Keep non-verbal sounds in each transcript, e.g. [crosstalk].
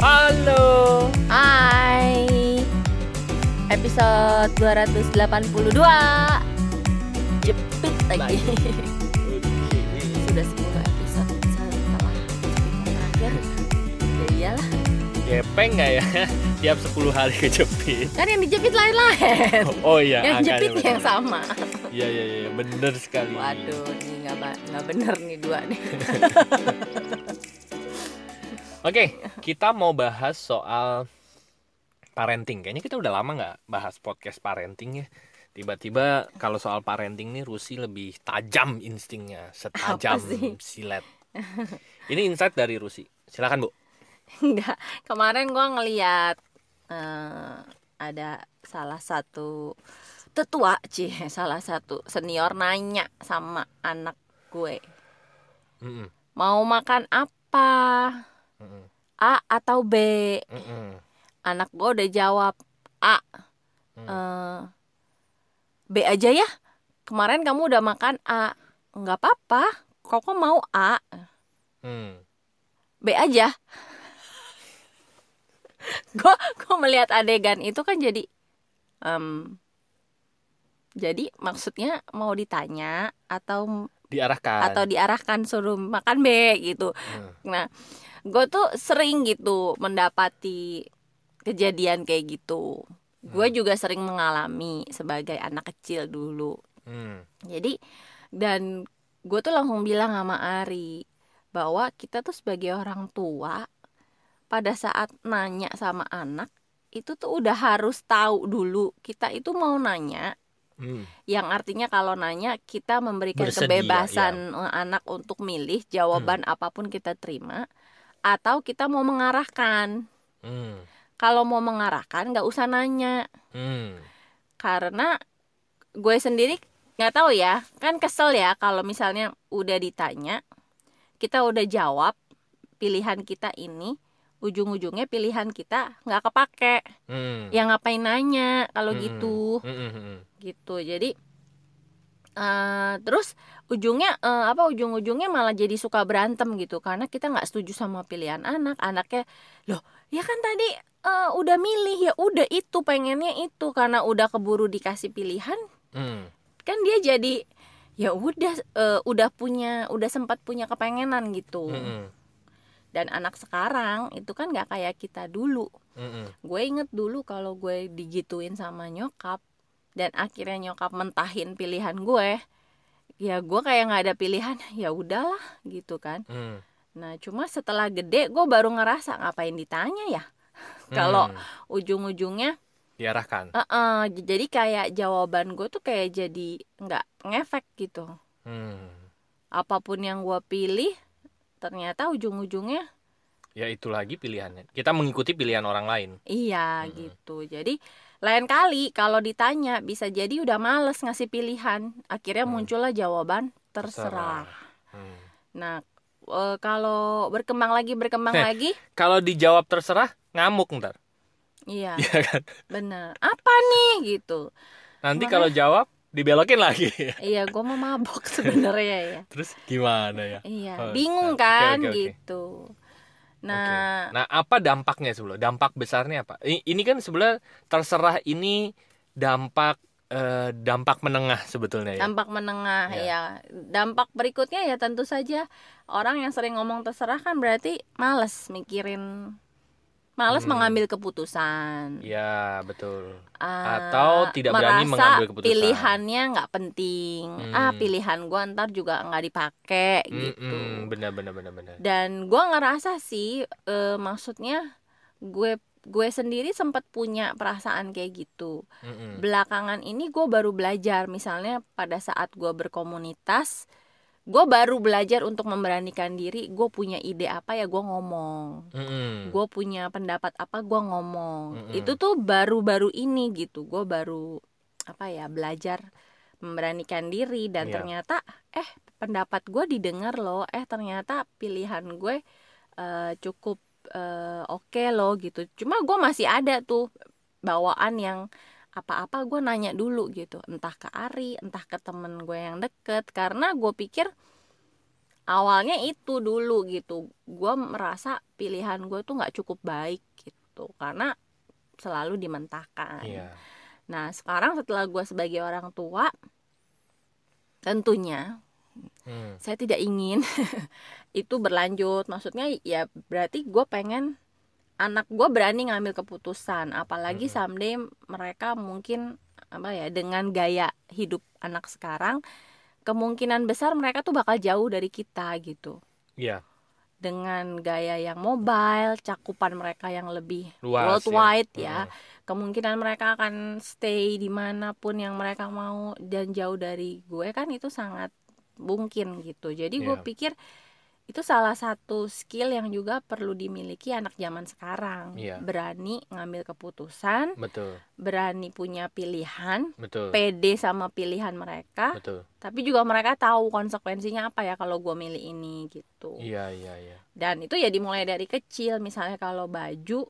Halo. Hai. Episode 282 Jepit lagi. [laughs] Sudah 10 episode. Setelah terakhir. Ya iyalah. Gepeng nggak ya? [laughs] Tiap 10 hari kejepit. Kan yang dijepit lain-lain. Oh, iya. Yang jepit yang sama. Iya iya iya, bener sekali. Waduh ini nggak nggak bener nih dua nih [laughs] Oke, kita mau bahas soal parenting. Kayaknya kita udah lama nggak bahas podcast parenting ya. Tiba-tiba kalau soal parenting nih Rusi lebih tajam instingnya, setajam sih? silet. Ini insight dari Rusi. Silakan Bu. Enggak Kemarin gua ngeliat eh, Ada salah satu Tetua Cih Salah satu senior nanya sama anak gue Mm-mm, Mau makan apa? Mm-mm, A atau B? mm-mm. Anak gue udah jawab A. Hmm. Eh, B aja ya. Kemarin kamu udah makan A. Nggak apa-apa. Koko mau A. Hmm. B aja. [laughs] gue gue melihat adegan itu kan jadi em, jadi maksudnya mau ditanya atau Diarahkan. atau diarahkan suruh makan B gitu. Hmm. Nah, gue tuh sering gitu mendapati kejadian kayak gitu. Gue Hmm. juga sering mengalami sebagai anak kecil dulu. Hmm. Jadi dan gue tuh langsung bilang sama Ari bahwa kita tuh sebagai orang tua pada saat nanya sama anak itu tuh udah harus tahu dulu kita itu mau nanya Hmm. yang artinya kalau nanya kita memberikan Bersedia, kebebasan eh, anak untuk milih jawaban apa pun kita terima atau kita mau mengarahkan Hmm. kalau mau mengarahkan nggak usah nanya Hmm. karena gue sendiri nggak tahu ya kan kesel ya kalau misalnya udah ditanya kita udah jawab pilihan kita ini ujung-ujungnya pilihan kita nggak kepake Hmm. ya ngapain nanya kalau Hmm. gitu Hmm, hmm, hmm. gitu jadi eh terus ujungnya eh, apa ujung-ujungnya malah jadi suka berantem gitu karena kita nggak setuju sama pilihan anak anaknya loh ya kan tadi eh, udah milih ya udah itu pengennya itu karena udah keburu dikasih pilihan Hmm. kan dia jadi ya udah eh, udah punya udah sempat punya kepengenan gitu Hmm. dan anak sekarang itu kan nggak kayak kita dulu Hmm. gue inget dulu kalau gue digituin sama nyokap dan akhirnya nyokap mentahin pilihan gue ya gue kayak nggak ada pilihan [laughs] ya udahlah gitu kan Hmm. nah cuma setelah gede gue baru ngerasa ngapain ditanya ya [laughs] kalau Hmm. ujung-ujungnya diarahkan. eh jadi kayak jawaban gue tuh kayak jadi nggak ngefek gitu Hmm. apa pun yang gue pilih ternyata ujung-ujungnya Ya itu lagi pilihannya. Kita mengikuti pilihan orang lain. Iya Mm-mm. gitu. Jadi lain kali kalau ditanya bisa jadi udah males ngasih pilihan. Akhirnya Hmm. muncullah jawaban terserah. Hmm. Nah eh, kalau berkembang lagi berkembang Heh. lagi, Kalau dijawab terserah ngamuk ntar. iya [laughs] Iya kan? benar. Apa nih gitu? Nanti Makanya- kalau jawab dibelokin lagi. [laughs] Iya gue mau mabok sebenarnya ya. Terus gimana ya? Iya Oh, bingung kan oke, oke. gitu. Nah Nah, apa dampaknya sebelum? Dampak besarnya apa? Ini kan sebenarnya terserah ini dampak eh, dampak menengah sebetulnya ya. dampak menengah Ya. ya. Dampak berikutnya ya tentu saja orang yang sering ngomong terserah kan berarti males mikirin males Hmm. mengambil keputusan. Ya, betul. Ah, Atau tidak berani mengambil keputusan. pilihannya nggak penting. Ah Hmm. pilihan gua ntar juga nggak dipakai gitu. Mm-mm, benar benar benar benar. Dan gua ngerasa sih eh, maksudnya gue gue sendiri sempat punya perasaan kayak gitu. Mm-mm. belakangan ini gue baru belajar misalnya pada saat gue berkomunitas gue baru belajar untuk memberanikan diri gue punya ide apa ya gue ngomong Mm-mm. gue punya pendapat apa gue ngomong Mm-mm. itu tuh baru-baru ini gitu gue baru apa ya belajar memberanikan diri dan Iya. ternyata eh pendapat gue didengar loh eh ternyata pilihan gue eh, cukup eh, oke loh gitu cuma gue masih ada tuh bawaan yang apa-apa gue nanya dulu gitu. Entah ke Ari entah ke temen gue yang deket. Karena gue pikir awalnya itu dulu gitu. Gue merasa pilihan gue tuh nggak cukup baik gitu. Karena selalu dimentahkan. Iya. nah sekarang setelah gue sebagai orang tua tentunya Hmm. saya tidak ingin [laughs] itu berlanjut. Maksudnya ya berarti gue pengen anak gue berani ngambil keputusan apalagi Mhm. someday mereka mungkin apa ya dengan gaya hidup anak sekarang kemungkinan besar mereka tuh bakal jauh dari kita gitu Iya. dengan gaya yang mobile cakupan mereka yang lebih Luas. worldwide ya. ya kemungkinan mereka akan stay di mana pun yang mereka mau dan jauh dari gue kan itu sangat mungkin gitu jadi gue Iya. pikir itu salah satu skill yang juga perlu dimiliki anak zaman sekarang Iya. berani ngambil keputusan Betul. berani punya pilihan Betul. pede sama pilihan mereka Betul. tapi juga mereka tahu konsekuensinya apa ya kalau gue milih ini gitu Iya, iya, iya. dan itu ya dimulai dari kecil misalnya kalau baju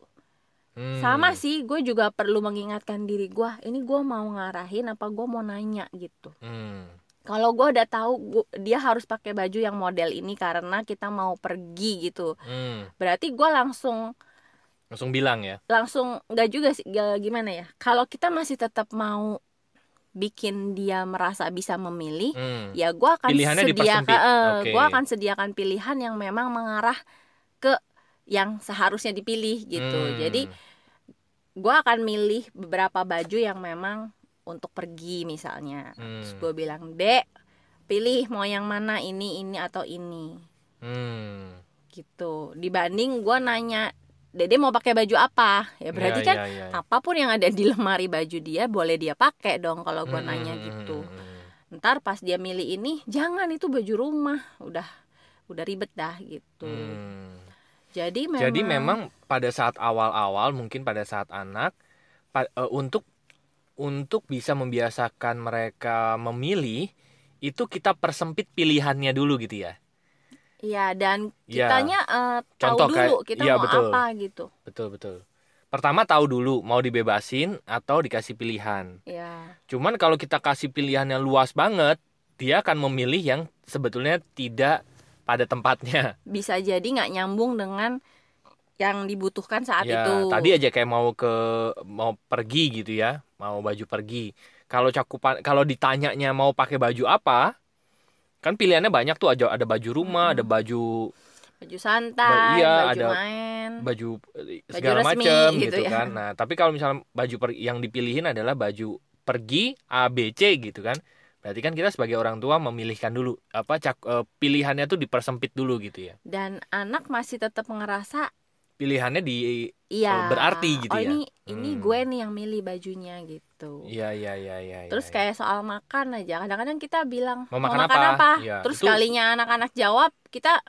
Hmm. sama sih gue juga perlu mengingatkan diri gue ini gue mau ngarahin apa gue mau nanya gitu Hmm. Kalau gue udah tahu gua- dia harus pakai baju yang model ini karena kita mau pergi gitu Hmm. berarti gue langsung Langsung bilang ya. langsung nggak juga sih nggak- gimana ya kalau kita masih tetap mau bikin dia merasa bisa memilih Hmm. ya gue akan Pilihannya sediakan dipersempit. Oke. gue akan sediakan pilihan yang memang mengarah ke yang seharusnya dipilih gitu Hmm. jadi gue akan milih beberapa baju yang memang untuk pergi misalnya Hmm. terus gue bilang dek pilih mau yang mana ini ini atau ini Hmm. gitu dibanding gue nanya dede mau pakai baju apa ya berarti Iya, kan iya, iya. apa pun yang ada di [laughs] lemari baju dia boleh dia pakai dong kalau gue Hmm, nanya hmm, gitu hmm, hmm. ntar pas dia milih ini jangan itu baju rumah udah udah ribet dah gitu Hmm. jadi memang Jadi memang pada saat awal-awal mungkin pada saat anak pa- eh, untuk untuk bisa membiasakan mereka memilih itu kita persempit pilihannya dulu gitu ya. Iya dan Iya. kitanya eh, tahu Contoh dulu kayak- kita iya, mau betul. apa gitu. Betul betul. Pertama tahu dulu mau dibebasin atau dikasih pilihan. Ya. Cuman kalau kita kasih pilihannya luas banget, dia akan memilih yang sebetulnya tidak pada tempatnya. [laughs] Bisa jadi nggak nyambung dengan yang dibutuhkan saat ya, itu. tadi aja kayak mau ke mau pergi gitu ya, mau baju pergi. Kalau cakupan kalau ditanyanya mau pakai baju apa? Kan pilihannya banyak tuh ada ada baju rumah, ada baju baju santai, iya, baju ada main. baju eh, segala resmi, macam gitu gitu, ya. kan. Nah, tapi kalau misalnya baju per- yang dipilihin adalah baju pergi A B C gitu kan. Berarti kan kita sebagai orang tua memilihkan dulu apa cak, eh, pilihannya tuh dipersempit dulu gitu ya. Dan anak masih tetap ngerasa Pilihannya di iya. Oh, berarti gitu oh, ya? ini ini Hmm. gue nih yang milih bajunya gitu. Iya iya iya iya. Terus iya, kayak soal makan aja, kadang-kadang kita bilang Mau makan apa? Iya, Terus itu- kalinya anak-anak jawab, kita,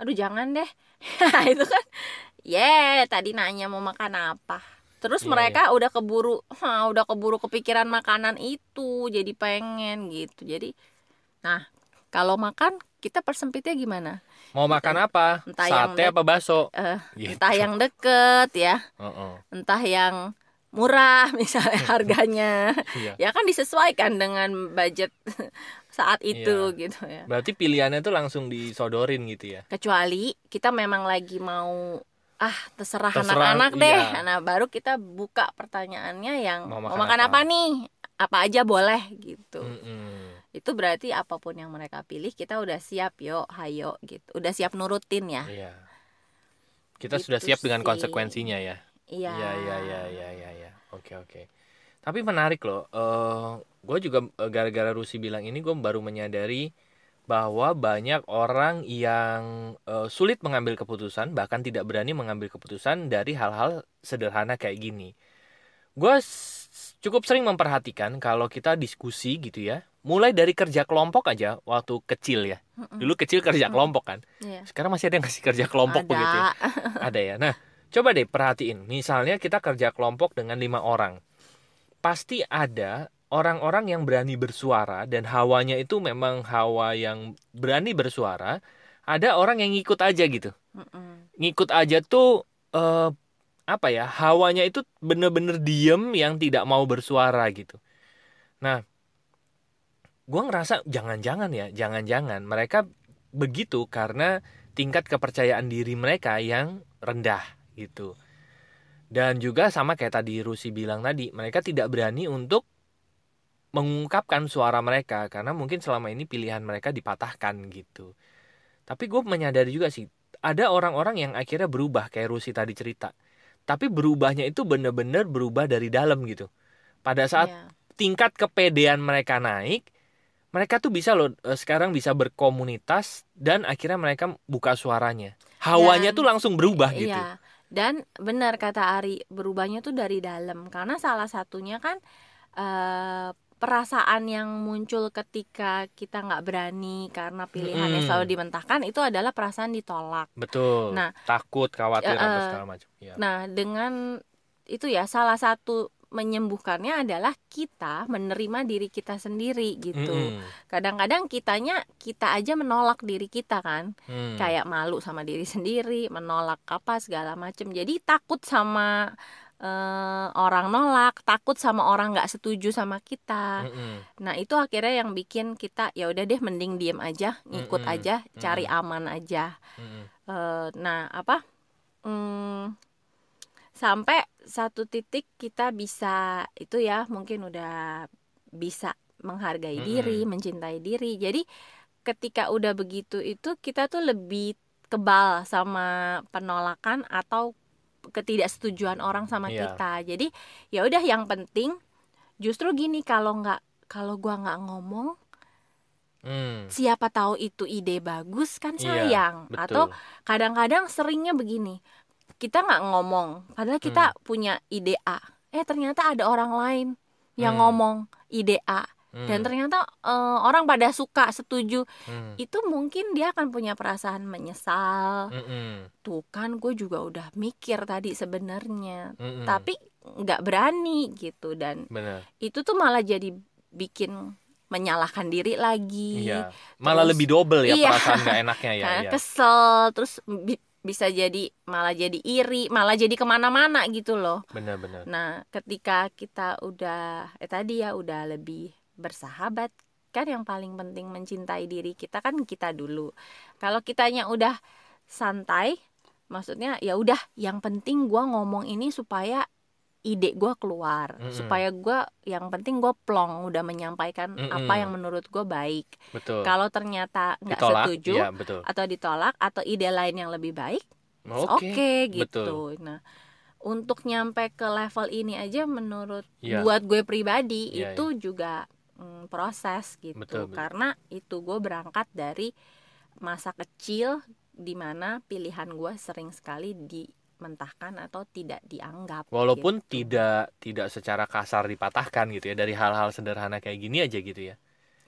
aduh jangan deh, [laughs] itu kan, ye tadi nanya mau makan apa. Terus Iya, mereka udah keburu, "Hah, [laughs] udah keburu kepikiran makanan itu, jadi pengen gitu. Jadi, nah kalau makan kita persempitnya gimana? Mau makan apa? Entah yang Sate dek- apa bakso? Eh, Gitu. Entah yang deket ya, Heeh. entah yang murah [laughs] misalnya [laughs] harganya. Iya. ya kan disesuaikan dengan budget [laughs] saat itu Iya. gitu ya. Berarti pilihannya tuh langsung disodorin gitu ya. kecuali kita memang lagi mau ah terserah, anak-anak deh iya. nah baru kita buka pertanyaannya yang Mau mau makan makan, apa?" apa? nih apa aja boleh gitu Mm-mm. Itu berarti apa pun yang mereka pilih kita udah siap yo hayo gitu udah siap nurutin ya Iya. Kita Gitu sudah siap dengan sih. konsekuensinya ya. iya Iya iya iya iya iya iya. Oke oke. Tapi menarik loh. Eh gue juga eh, gara-gara Rusi bilang ini gue baru menyadari bahwa banyak orang yang eh, sulit mengambil keputusan bahkan tidak berani mengambil keputusan dari hal-hal sederhana kayak gini. Gue cukup sering memperhatikan kalau kita diskusi gitu ya, mulai dari kerja kelompok aja waktu kecil ya. Mm-mm. Dulu kecil kerja kelompok kan. Iya. Sekarang masih ada yang ngasih kerja kelompok ada begitu ya? [laughs] Ada ya. Nah, coba deh perhatiin. Misalnya kita kerja kelompok dengan lima orang. Pasti ada orang-orang yang berani bersuara dan hawanya itu memang hawa yang berani bersuara. Ada orang yang ngikut aja gitu. Mm-mm. Ngikut aja tuh eh, apa ya? Hawanya itu bener-bener diem yang tidak mau bersuara gitu. Nah, gua ngerasa jangan-jangan ya, jangan-jangan mereka begitu karena tingkat kepercayaan diri mereka yang rendah gitu. Dan juga sama kayak tadi Rusi bilang tadi, mereka tidak berani untuk mengungkapkan suara mereka karena mungkin selama ini pilihan mereka dipatahkan gitu. Tapi gue menyadari juga sih, ada orang-orang yang akhirnya berubah kayak Rusi tadi cerita. Tapi berubahnya itu bener-bener berubah dari dalam gitu. Pada saat Iya. tingkat kepedean mereka naik, mereka tuh bisa loh eh, sekarang bisa berkomunitas dan akhirnya mereka buka suaranya. Hawanya Dan- tuh langsung berubah gitu. Iya. Dan benar kata Ari, berubahnya tuh dari dalam karena salah satunya kan eh, perasaan yang muncul ketika kita nggak berani karena pilihannya Mm-mm. selalu dimentahkan itu adalah perasaan ditolak. Betul. Nah, takut, khawatir eh, apa eh, segala macam. Iya. Nah, dengan itu ya salah satu menyembuhkannya adalah kita menerima diri kita sendiri gitu. Mm-mm. Kadang-kadang kitanya kita aja menolak diri kita kan. Hmm. kayak malu sama diri sendiri, menolak apa segala macem. Jadi takut sama eh, orang nolak, takut sama orang nggak setuju sama kita. Mm-mm. Nah itu akhirnya yang bikin kita ya udah deh mending diem aja, ngikut Mm-mm. aja, cari aman aja. Mm-mm. Eh, nah apa? Hmm, sampai satu titik kita bisa itu ya mungkin udah bisa menghargai Mm-mm. diri, mencintai diri. Jadi ketika udah begitu itu kita tuh lebih kebal sama penolakan atau ketidaksetujuan orang sama Iya. kita. Jadi ya udah yang penting justru gini kalau nggak kalau gua nggak ngomong Hmm. siapa tahu itu ide bagus kan Iya, sayang Betul. atau kadang-kadang seringnya begini kita nggak ngomong padahal kita punya ide A eh ternyata ada orang lain yang Hmm. ngomong ide A Hmm. dan ternyata eh, orang pada suka setuju Hmm. itu mungkin dia akan punya perasaan menyesal Mm-mm. tuh kan gue juga udah mikir tadi sebenarnya Mm-mm. tapi nggak berani gitu dan benar. itu tuh malah jadi bikin menyalahkan diri lagi Iya. Malah Terus- lebih double ya Iya. perasaan nggak [laughs] enaknya ya. Iya. kesel terus bi- bisa jadi malah jadi iri malah jadi ke mana-mana gitu loh Benar-benar. nah ketika kita udah eh tadi ya udah lebih bersahabat kan yang paling penting mencintai diri kita kan kita dulu kalau kitanya udah santai maksudnya ya udah yang penting gua ngomong ini supaya ide gua keluar Mm-mm. supaya gua yang penting gua plong udah menyampaikan apa Mm-mm. yang menurut gua baik Betul. kalau ternyata nggak setuju Iya, betul. atau ditolak atau ide lain yang lebih baik Oke. oke betul. gitu nah untuk nyampe ke level ini aja menurut Iya. buat gue pribadi Iya, itu juga mm, proses gitu Betul, betul. karena itu gue berangkat dari masa kecil di mana pilihan gue sering sekali dimentahkan atau tidak dianggap Walaupun gitu. tidak tidak secara kasar dipatahkan gitu ya dari hal-hal sederhana kayak gini aja gitu ya.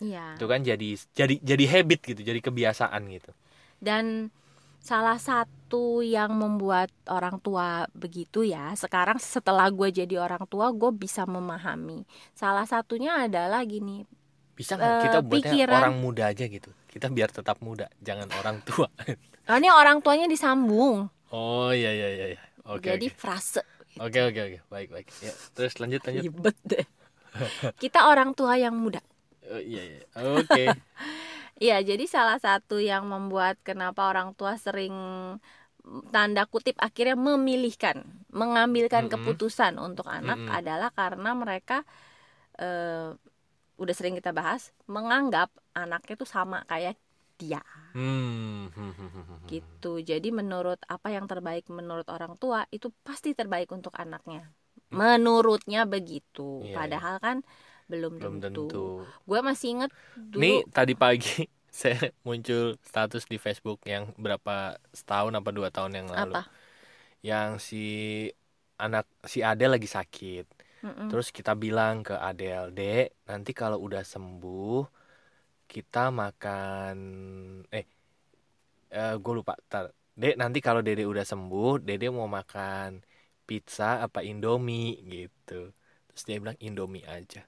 iya Itu kan jadi jadi jadi habit gitu, jadi kebiasaan gitu. dan salah satu yang membuat orang tua begitu ya sekarang setelah gue jadi orang tua gue bisa memahami salah satunya adalah gini Bisa nggak Eh, kita buatnya pikiran- orang muda aja gitu. Kita biar tetap muda, jangan orang tua. [laughs] oh, ini orang tuanya disambung Oh iya iya iya. iya. Oke jadi oke. frase Oke oke oke. Baik baik. Ya, terus lanjut lanjut. ribet deh kita orang tua yang muda Oh, iya iya. Oke. [laughs] Iya, jadi salah satu yang membuat kenapa orang tua sering tanda kutip akhirnya memilihkan, mengambilkan Mm-mm. keputusan untuk anak Mm-mm. adalah karena mereka eh, udah sering kita bahas menganggap anaknya tuh sama kayak dia Hmm. hmm, hmm, hmm, hmm. gitu. Jadi menurut apa yang terbaik menurut orang tua itu pasti terbaik untuk anaknya. Menurutnya begitu. Iya, Padahal kan belum, Belum tentu. tentu. Gue masih inget dulu Nih tadi pagi [laughs] saya muncul status di Facebook yang berapa setahun apa dua tahun yang lalu. apa? Yang si anak si Adel lagi sakit. Mm-mm. Terus kita bilang ke Adel, "Dek, nanti kalau udah sembuh kita makan eh gue lupa. Tar. Dek, nanti kalau Dede udah sembuh, Dede mau makan pizza apa Indomie gitu." Terus dia bilang Indomie aja.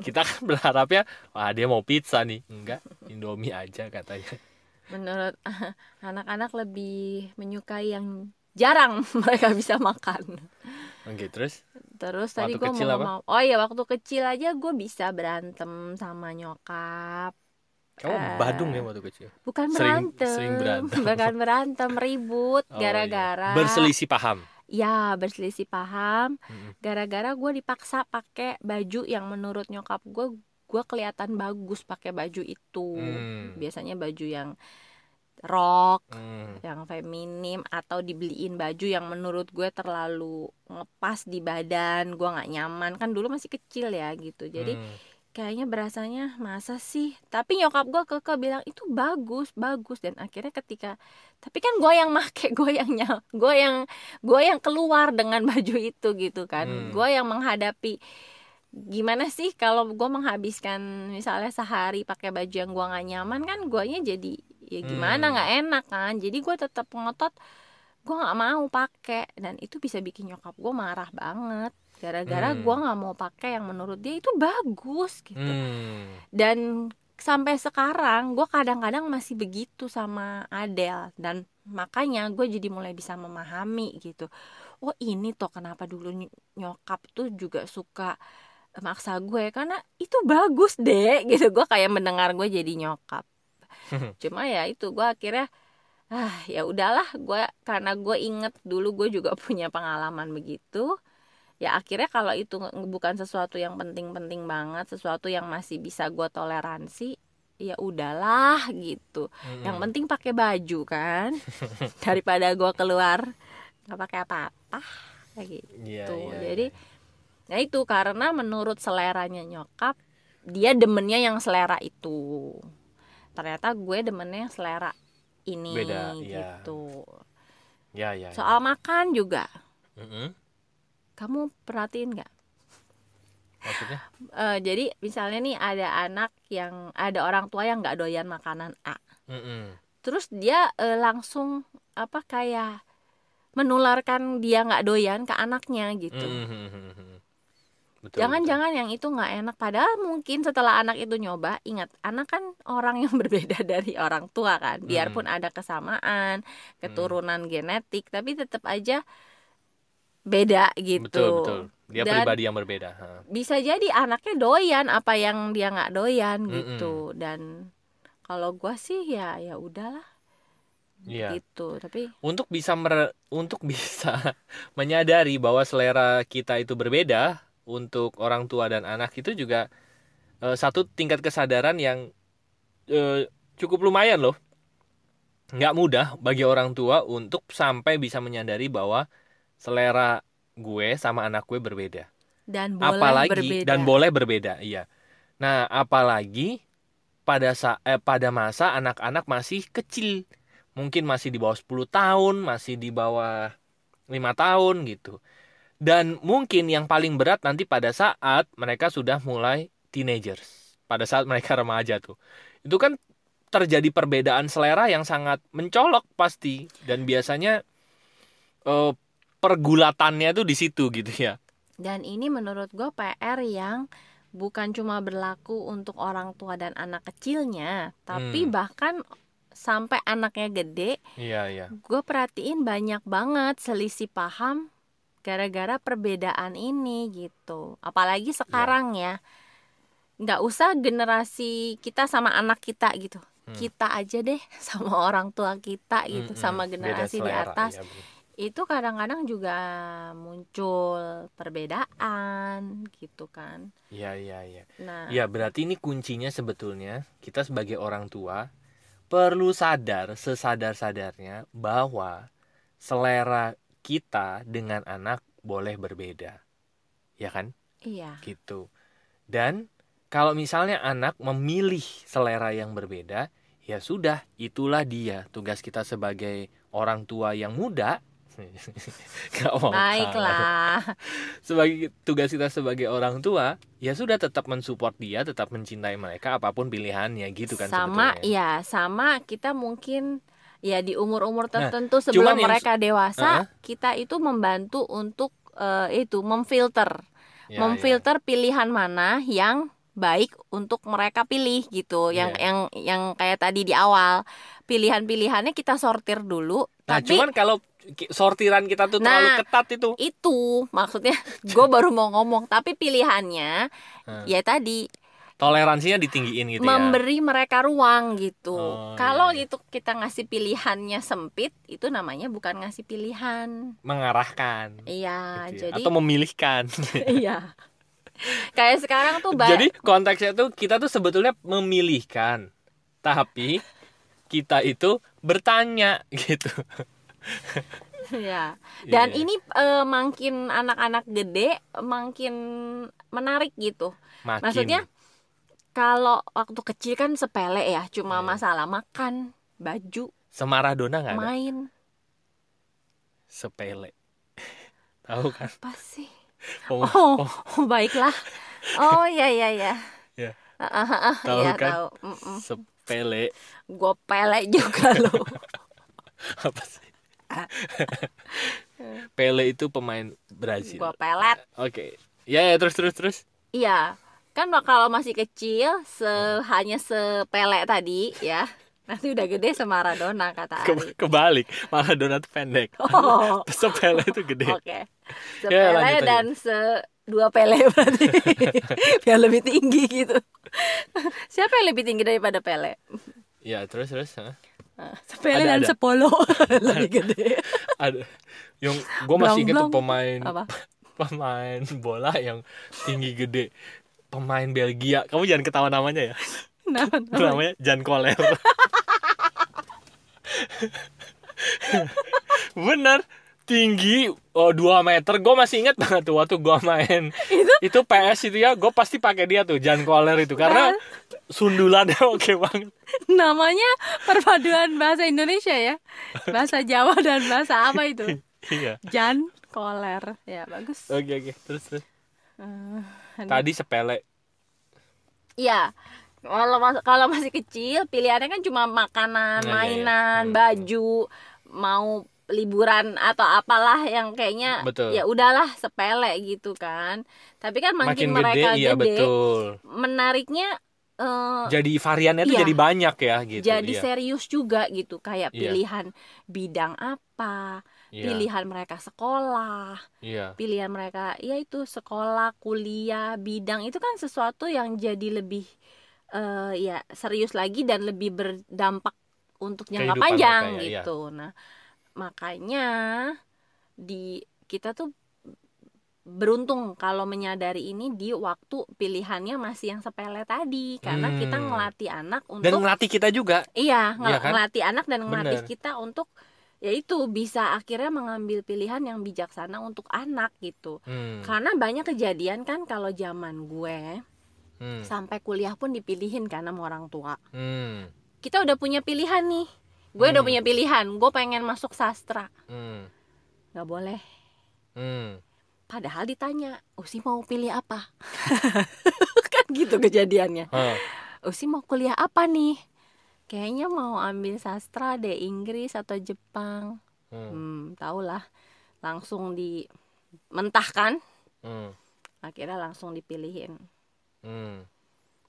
Kita kan berharapnya, wah dia mau pizza nih. Enggak, Indomie aja katanya. menurut [laughs] anak-anak lebih menyukai yang jarang [laughs] mereka bisa makan. Oke, terus? Terus Waktu tadi gue mau apa? oh iya waktu kecil aja gue bisa berantem sama nyokap. Kamu Eh, badung ya waktu kecil. bukan Sering- berantem sering berantem. [laughs] bukan berantem ribut Oh, gara-gara iya. berselisih paham. Ya berselisih paham gara-gara gue dipaksa pakai baju yang menurut nyokap gue gue kelihatan bagus pakai baju itu Hmm. biasanya baju yang rok Hmm. yang feminim atau dibeliin baju yang menurut gue terlalu ngepas di badan gue nggak nyaman kan dulu masih kecil ya gitu jadi Hmm. Kayaknya berasanya masa sih? Tapi nyokap gue keke bilang itu bagus bagus. Dan akhirnya ketika tapi kan gue yang make gue yang nyal gue yang gue yang keluar dengan [laughs] baju itu gitu kan. Hmm. gue yang menghadapi gimana sih kalau gue menghabiskan misalnya sehari pakai baju yang gue nggak nyaman kan guanya jadi ya gimana Hmm. nggak enak kan. Jadi gue tetap ngotot gue nggak mau pakai. Dan itu bisa bikin nyokap gue marah banget gara-gara Hmm. gue nggak mau pakai yang menurut dia itu bagus gitu. Hmm. dan sampai sekarang gue kadang-kadang masih begitu sama Adele. Dan makanya gue jadi mulai bisa memahami gitu. Oh ini toh kenapa dulu ny- nyokap tuh juga suka maksa gue. Karena itu bagus deh [laughs] gitu. Gue kayak mendengar gue jadi nyokap. [laughs] Cuma ya itu gue akhirnya ah ya udahlah. Gue karena gue inget dulu gue juga punya pengalaman begitu ya akhirnya kalau itu bukan sesuatu yang penting-penting banget sesuatu yang masih bisa gue toleransi ya udahlah gitu Hmm. yang penting pakai baju kan [laughs] daripada gue keluar nggak pakai apa-apa kayak gitu Iya, Tuh, iya, jadi iya. nah itu karena menurut seleranya nyokap dia demennya yang selera itu ternyata gue demennya yang selera ini Beda, iya. gitu ya ya. ya. soal makan juga Mm-mm. Kamu perhatiin nggak Maksudnya? Eh, jadi misalnya nih ada anak yang ada orang tua yang nggak doyan makanan A Mm-mm. terus dia eh, langsung apa kayak menularkan dia nggak doyan ke anaknya gitu Mm-mm. Betul, Jangan-jangan yang itu nggak enak padahal mungkin setelah anak itu nyoba, ingat anak kan orang yang [laughs] berbeda dari orang tua kan. Biarpun ada kesamaan, keturunan genetik, tapi tetap aja beda gitu. Betul betul. Dia Dan- pribadi yang berbeda. ha. Bisa jadi anaknya doyan apa yang dia nggak doyan Mm-mm. gitu. Dan kalau gua sih ya ya udahlah Iya. gitu. Tapi Untuk bisa mer- untuk [laughs] bisa menyadari bahwa selera kita itu berbeda untuk orang tua dan anak itu juga eh, satu tingkat kesadaran yang eh, cukup lumayan loh. Nggak mudah bagi orang tua untuk sampai bisa menyadari bahwa selera gue sama anak gue berbeda. dan boleh apalagi berbeda. dan boleh berbeda iya. Nah apalagi pada sa eh, pada masa anak-anak masih kecil. Mungkin masih di bawah 10 tahun masih di bawah lima tahun gitu. Dan mungkin yang paling berat nanti pada saat mereka sudah mulai teenagers pada saat mereka [laughs] remaja tuh. Itu kan terjadi perbedaan selera yang sangat mencolok pasti. Dan biasanya eh, pergulatannya tuh di situ gitu ya Dan ini menurut gue PR yang bukan cuma berlaku untuk orang tua dan anak kecilnya, tapi Hmm. bahkan sampai anaknya gede, iya iya gue perhatiin banyak banget selisih paham gara-gara perbedaan ini gitu. Apalagi sekarang ya, nggak usah generasi kita sama anak kita gitu, Hmm. kita aja deh [laughs] sama orang tua kita gitu, Mm-mm, sama beda generasi di selera, atas iya, bener. Itu kadang-kadang juga muncul perbedaan gitu kan. Iya iya iya. Nah, Ya berarti ini kuncinya sebetulnya kita sebagai orang tua perlu sadar sesadar-sadarnya bahwa selera kita dengan anak boleh berbeda. Ya kan? iya, Gitu. Dan kalau misalnya anak memilih selera yang berbeda, ya sudah, itulah dia tugas kita sebagai orang tua yang muda. [laughs] Gak mau kalah baiklah. [laughs] sebagai tugas kita sebagai orang tua ya sudah tetap mensupport dia tetap mencintai mereka apa pun pilihannya gitu kan sama sebetulnya. iya, sama kita mungkin ya di umur-umur Nah, tertentu sebelum cuman yang- mereka dewasa, Heeh. kita itu membantu untuk eh, itu memfilter, Ya, memfilter pilihan mana yang baik untuk mereka pilih gitu. Yang Iya. yang yang kayak tadi di awal, pilihan-pilihannya kita sortir dulu, ya. nah tapi cuman kalau sortiran kita tuh terlalu Nah, ketat itu itu maksudnya [laughs] gue baru mau ngomong tapi pilihannya Hmm. ya tadi toleransinya ditinggiin gitu ya memberi mereka ruang gitu. Oh, Kalau iya, iya. itu kita ngasih pilihannya sempit, itu namanya bukan ngasih pilihan. mengarahkan Iya, gitu ya. jadi atau memilihkan [laughs] iya. Kayak sekarang tuh jadi konteksnya tuh kita tuh sebetulnya memilihkan tapi kita itu bertanya [laughs] gitu ya. Dan Iya. ini eh, makin anak-anak gede makin menarik gitu. makin Maksudnya kalau waktu kecil kan sepele ya, cuma Iya. masalah makan, baju, semaradona nggak ada main. sepele [laughs] tahu kan Apa sih? Oh, Oh, oh, oh, baiklah. Oh iya iya iya. Ya. Ah, ah, ah, Tahu iya, kan? tahu. Mm-mm. sepele Gue pele juga loh. [laughs] apa sih [laughs] Pele itu pemain Brazil Gue pelet. oke ya ya terus terus terus Iya. Kan kalau masih kecil se hanya sepele tadi ya. Nanti udah gede sama Maradona kata Ke- Ari. kebalik Maradona tuh pendek [laughs] Oh. [laughs] sepele itu gede Oke. Ya, Sepele lanjut aja. dan se dua pele berarti. Biar lebih tinggi gitu. Siapa yang lebih tinggi daripada pele? ya terus terus hah? [laughs] Sepele Ada, dan ada. sepolo. [laughs] Lebih gede. ada. Yang gue masih inget tuh pemain Apa? [laughs] pemain bola yang tinggi gede. Pemain Belgia. Kamu jangan ketawa namanya ya. Nama namanya Jan Koler bener tinggi oh 2 meter gue masih inget banget tuh waktu gue main itu PS itu ya gue pasti pakai dia tuh Jan Koler itu karena sundulannya [laughs] oke banget Namanya perpaduan bahasa Indonesia ya. Bahasa Jawa dan bahasa apa itu? [laughs] iya Jan Koler. Ya, bagus. oke oke terus terus Eh, tadi sepele Iya. Kalau kalau masih kecil pilihannya kan cuma makanan, Nah, iya, iya. mainan, Hmm. baju, mau liburan atau apalah yang kayaknya Betul. ya udahlah sepele gitu kan. Tapi kan makin, makin gede mereka iya gede, betul menariknya eh, jadi variannya tuh Iya. jadi banyak ya gitu jadi iya. serius juga gitu kayak Iya. pilihan bidang apa, Iya, pilihan mereka sekolah, iya pilihan mereka ya itu sekolah, kuliah, bidang itu kan sesuatu yang jadi lebih eh, ya serius lagi dan lebih berdampak untuk jangka Kehidupan panjang mereka ya, iya. gitu. Nah, makanya di kita tuh beruntung kalau menyadari ini di waktu pilihannya masih yang sepele tadi karena kita Hmm. ngelatih anak untuk dan ngelatih kita juga Iya, ngel- Iya kan? ngelatih anak dan ngelatih Bener. kita untuk yaitu bisa akhirnya mengambil pilihan yang bijaksana untuk anak gitu. Hmm, Karena banyak kejadian kan kalau zaman gue hmm, sampai kuliah pun dipilihin sama orang tua. hmm, Kita udah punya pilihan nih. Gue udah Hmm. punya pilihan, gue pengen masuk sastra. hmm, nggak boleh. hmm. Padahal ditanya, Usi mau pilih apa? [laughs] kan gitu kejadiannya. Hah, Usi mau kuliah apa nih? Kayaknya mau ambil sastra deh, Inggris atau Jepang. hmm, Hmm, tau lah. Langsung dimentahkan, hmm, akhirnya langsung dipilihin. hmm.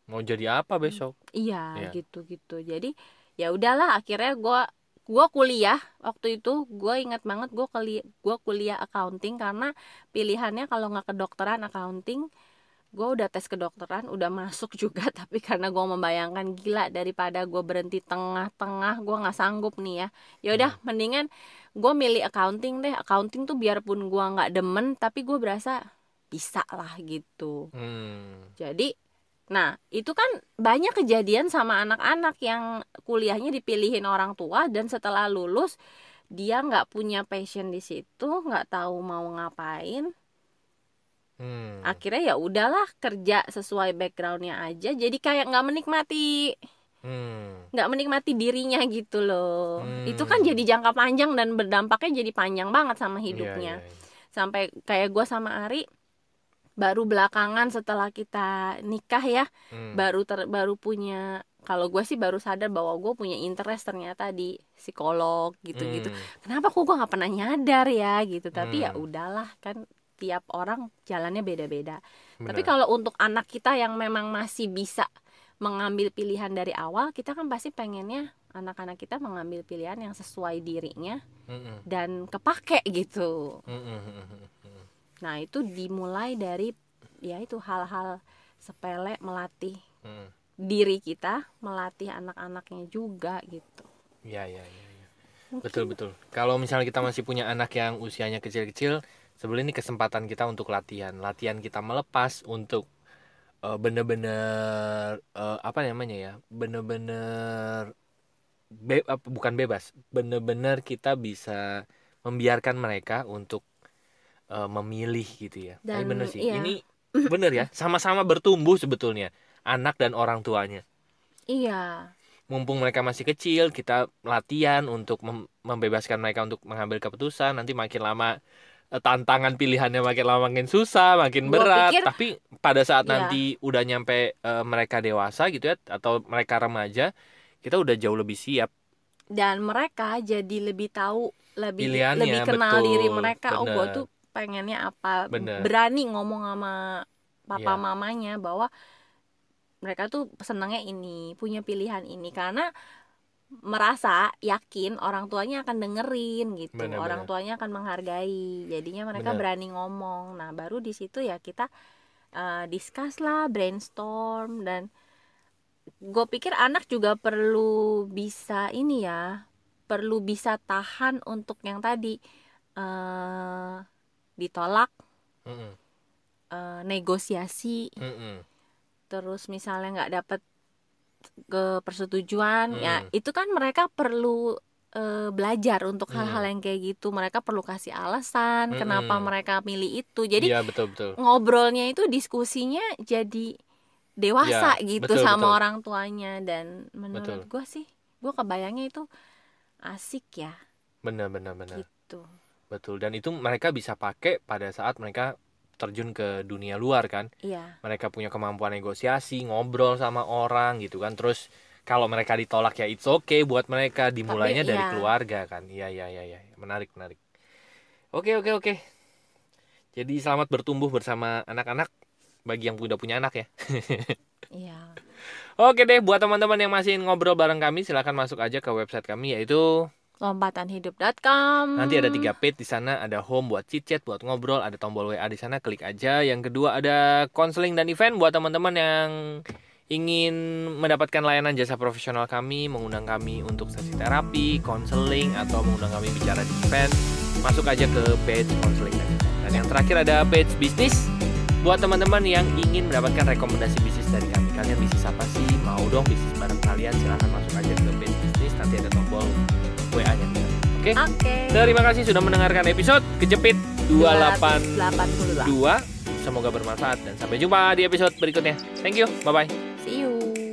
mau jadi apa besok Iya, Iya. gitu-gitu. Jadi ya udahlah, akhirnya gua gua kuliah. Waktu itu gue ingat banget gue kuliah gua kuliah accounting karena pilihannya kalau nggak kedokteran accounting gue udah tes kedokteran udah masuk [laughs] juga. Tapi karena gue membayangkan gila daripada gue berhenti tengah-tengah gue nggak sanggup nih ya. Ya udah mendingan gue milih accounting deh. Accounting tuh biarpun gue nggak demen tapi gue berasa bisa lah gitu. Hmm. jadi Nah, itu kan banyak kejadian sama anak-anak yang kuliahnya dipilihin orang tua dan setelah lulus dia nggak punya passion di situ, nggak tahu mau ngapain. Hmm. Akhirnya ya udahlah kerja sesuai backgroundnya aja. Jadi kayak nggak menikmati, Hmm. nggak menikmati dirinya gitu loh. Hmm. Itu kan jadi jangka panjang dan berdampaknya jadi panjang banget sama Iya, hidupnya. iya, iya. Sampai kayak gue sama Ari baru belakangan setelah kita nikah ya Hmm. baru ter baru punya kalau gue sih baru sadar bahwa gue punya interest ternyata di psikolog gitu-gitu Hmm. kenapa kok gue nggak pernah nyadar ya gitu tapi ya Hmm. udahlah kan tiap orang jalannya beda-beda tapi kalau untuk anak kita yang memang masih bisa mengambil pilihan dari awal kita kan pasti pengennya anak-anak kita mengambil pilihan yang sesuai dirinya Mm-mm. dan kepake gitu. Mm-mm. Nah itu dimulai dari ya itu hal-hal sepele melatih Hmm. diri kita melatih anak-anaknya juga gitu Ya, ya, ya, ya. Betul, betul. Kalau misalnya kita masih punya anak yang usianya kecil-kecil, sebelum ini kesempatan kita untuk latihan. Latihan kita melepas untuk eh, bener-bener eh, apa namanya ya? Bener-bener be- apa, bukan bebas, bener-bener kita bisa membiarkan mereka untuk eh, memilih gitu ya. Tapi Dan, bener sih. iya. Ini [laughs] bener ya, sama-sama bertumbuh sebetulnya anak dan orang tuanya iya mumpung mereka masih kecil kita latihan untuk mem- membebaskan mereka untuk mengambil keputusan nanti makin lama eh, tantangan pilihannya makin lama makin susah makin Gua berat pikir- tapi pada saat Iya. nanti udah nyampe eh, mereka dewasa gitu ya atau mereka remaja kita udah jauh lebih siap dan mereka jadi lebih tahu lebih Pilihannya, lebih kenal betul, diri mereka oh gue bener. tuh pengennya apa Bener. berani ngomong sama papa Iya. mamanya bahwa mereka tuh senangnya ini punya pilihan ini karena merasa yakin orang tuanya akan dengerin gitu Bener, orang bener. tuanya akan menghargai jadinya mereka Bener. berani ngomong nah baru di situ ya kita eh, discuss lah brainstorm dan gue pikir anak juga perlu bisa ini ya perlu bisa tahan untuk yang tadi eh ditolak Mm-mm, eh, negosiasi mm-mm. terus misalnya nggak dapet ke persetujuan ya Hmm. itu kan mereka perlu eh, belajar untuk Hmm. hal-hal yang kayak gitu mereka perlu kasih alasan Hmm. kenapa mereka milih itu jadi Iya betul betul ngobrolnya itu diskusinya jadi dewasa Ya, gitu betul, sama betul. orang tuanya dan menurut gue sih gue kebayangnya itu asik ya benar benar benar gitu betul. Dan itu mereka bisa pakai pada saat mereka terjun ke dunia luar kan? Iya. Mereka punya kemampuan negosiasi ngobrol sama orang gitu kan? Terus kalau mereka ditolak ya it's okay buat mereka. Dimulainya Tapi, dari iya. keluarga kan? Iya iya iya iya. Menarik menarik. Oke oke oke. Jadi selamat bertumbuh bersama anak-anak bagi yang udah punya anak ya. [laughs] Iya. Oke deh buat teman-teman yang masih ngobrol bareng kami silahkan masuk aja ke website kami yaitu lompatanhidup.com Nanti ada tiga page di sana, ada home buat chit chat, buat ngobrol, ada tombol WA di sana, klik aja. Yang kedua ada konseling dan event buat teman-teman yang ingin mendapatkan layanan jasa profesional kami, mengundang kami untuk sesi terapi, konseling atau mengundang kami bicara di event, masuk aja ke page konseling dan event. Dan yang terakhir ada page bisnis buat teman-teman yang ingin mendapatkan rekomendasi bisnis dari kami. Kalian bisnis apa sih? Mau dong bisnis bareng kalian? Silahkan masuk aja ke page bisnis, nanti ada tombol WA-nya. Oke? oke Terima kasih sudah mendengarkan episode Kejepit 282. 282 Semoga bermanfaat dan sampai jumpa di episode berikutnya. Thank you. Bye bye.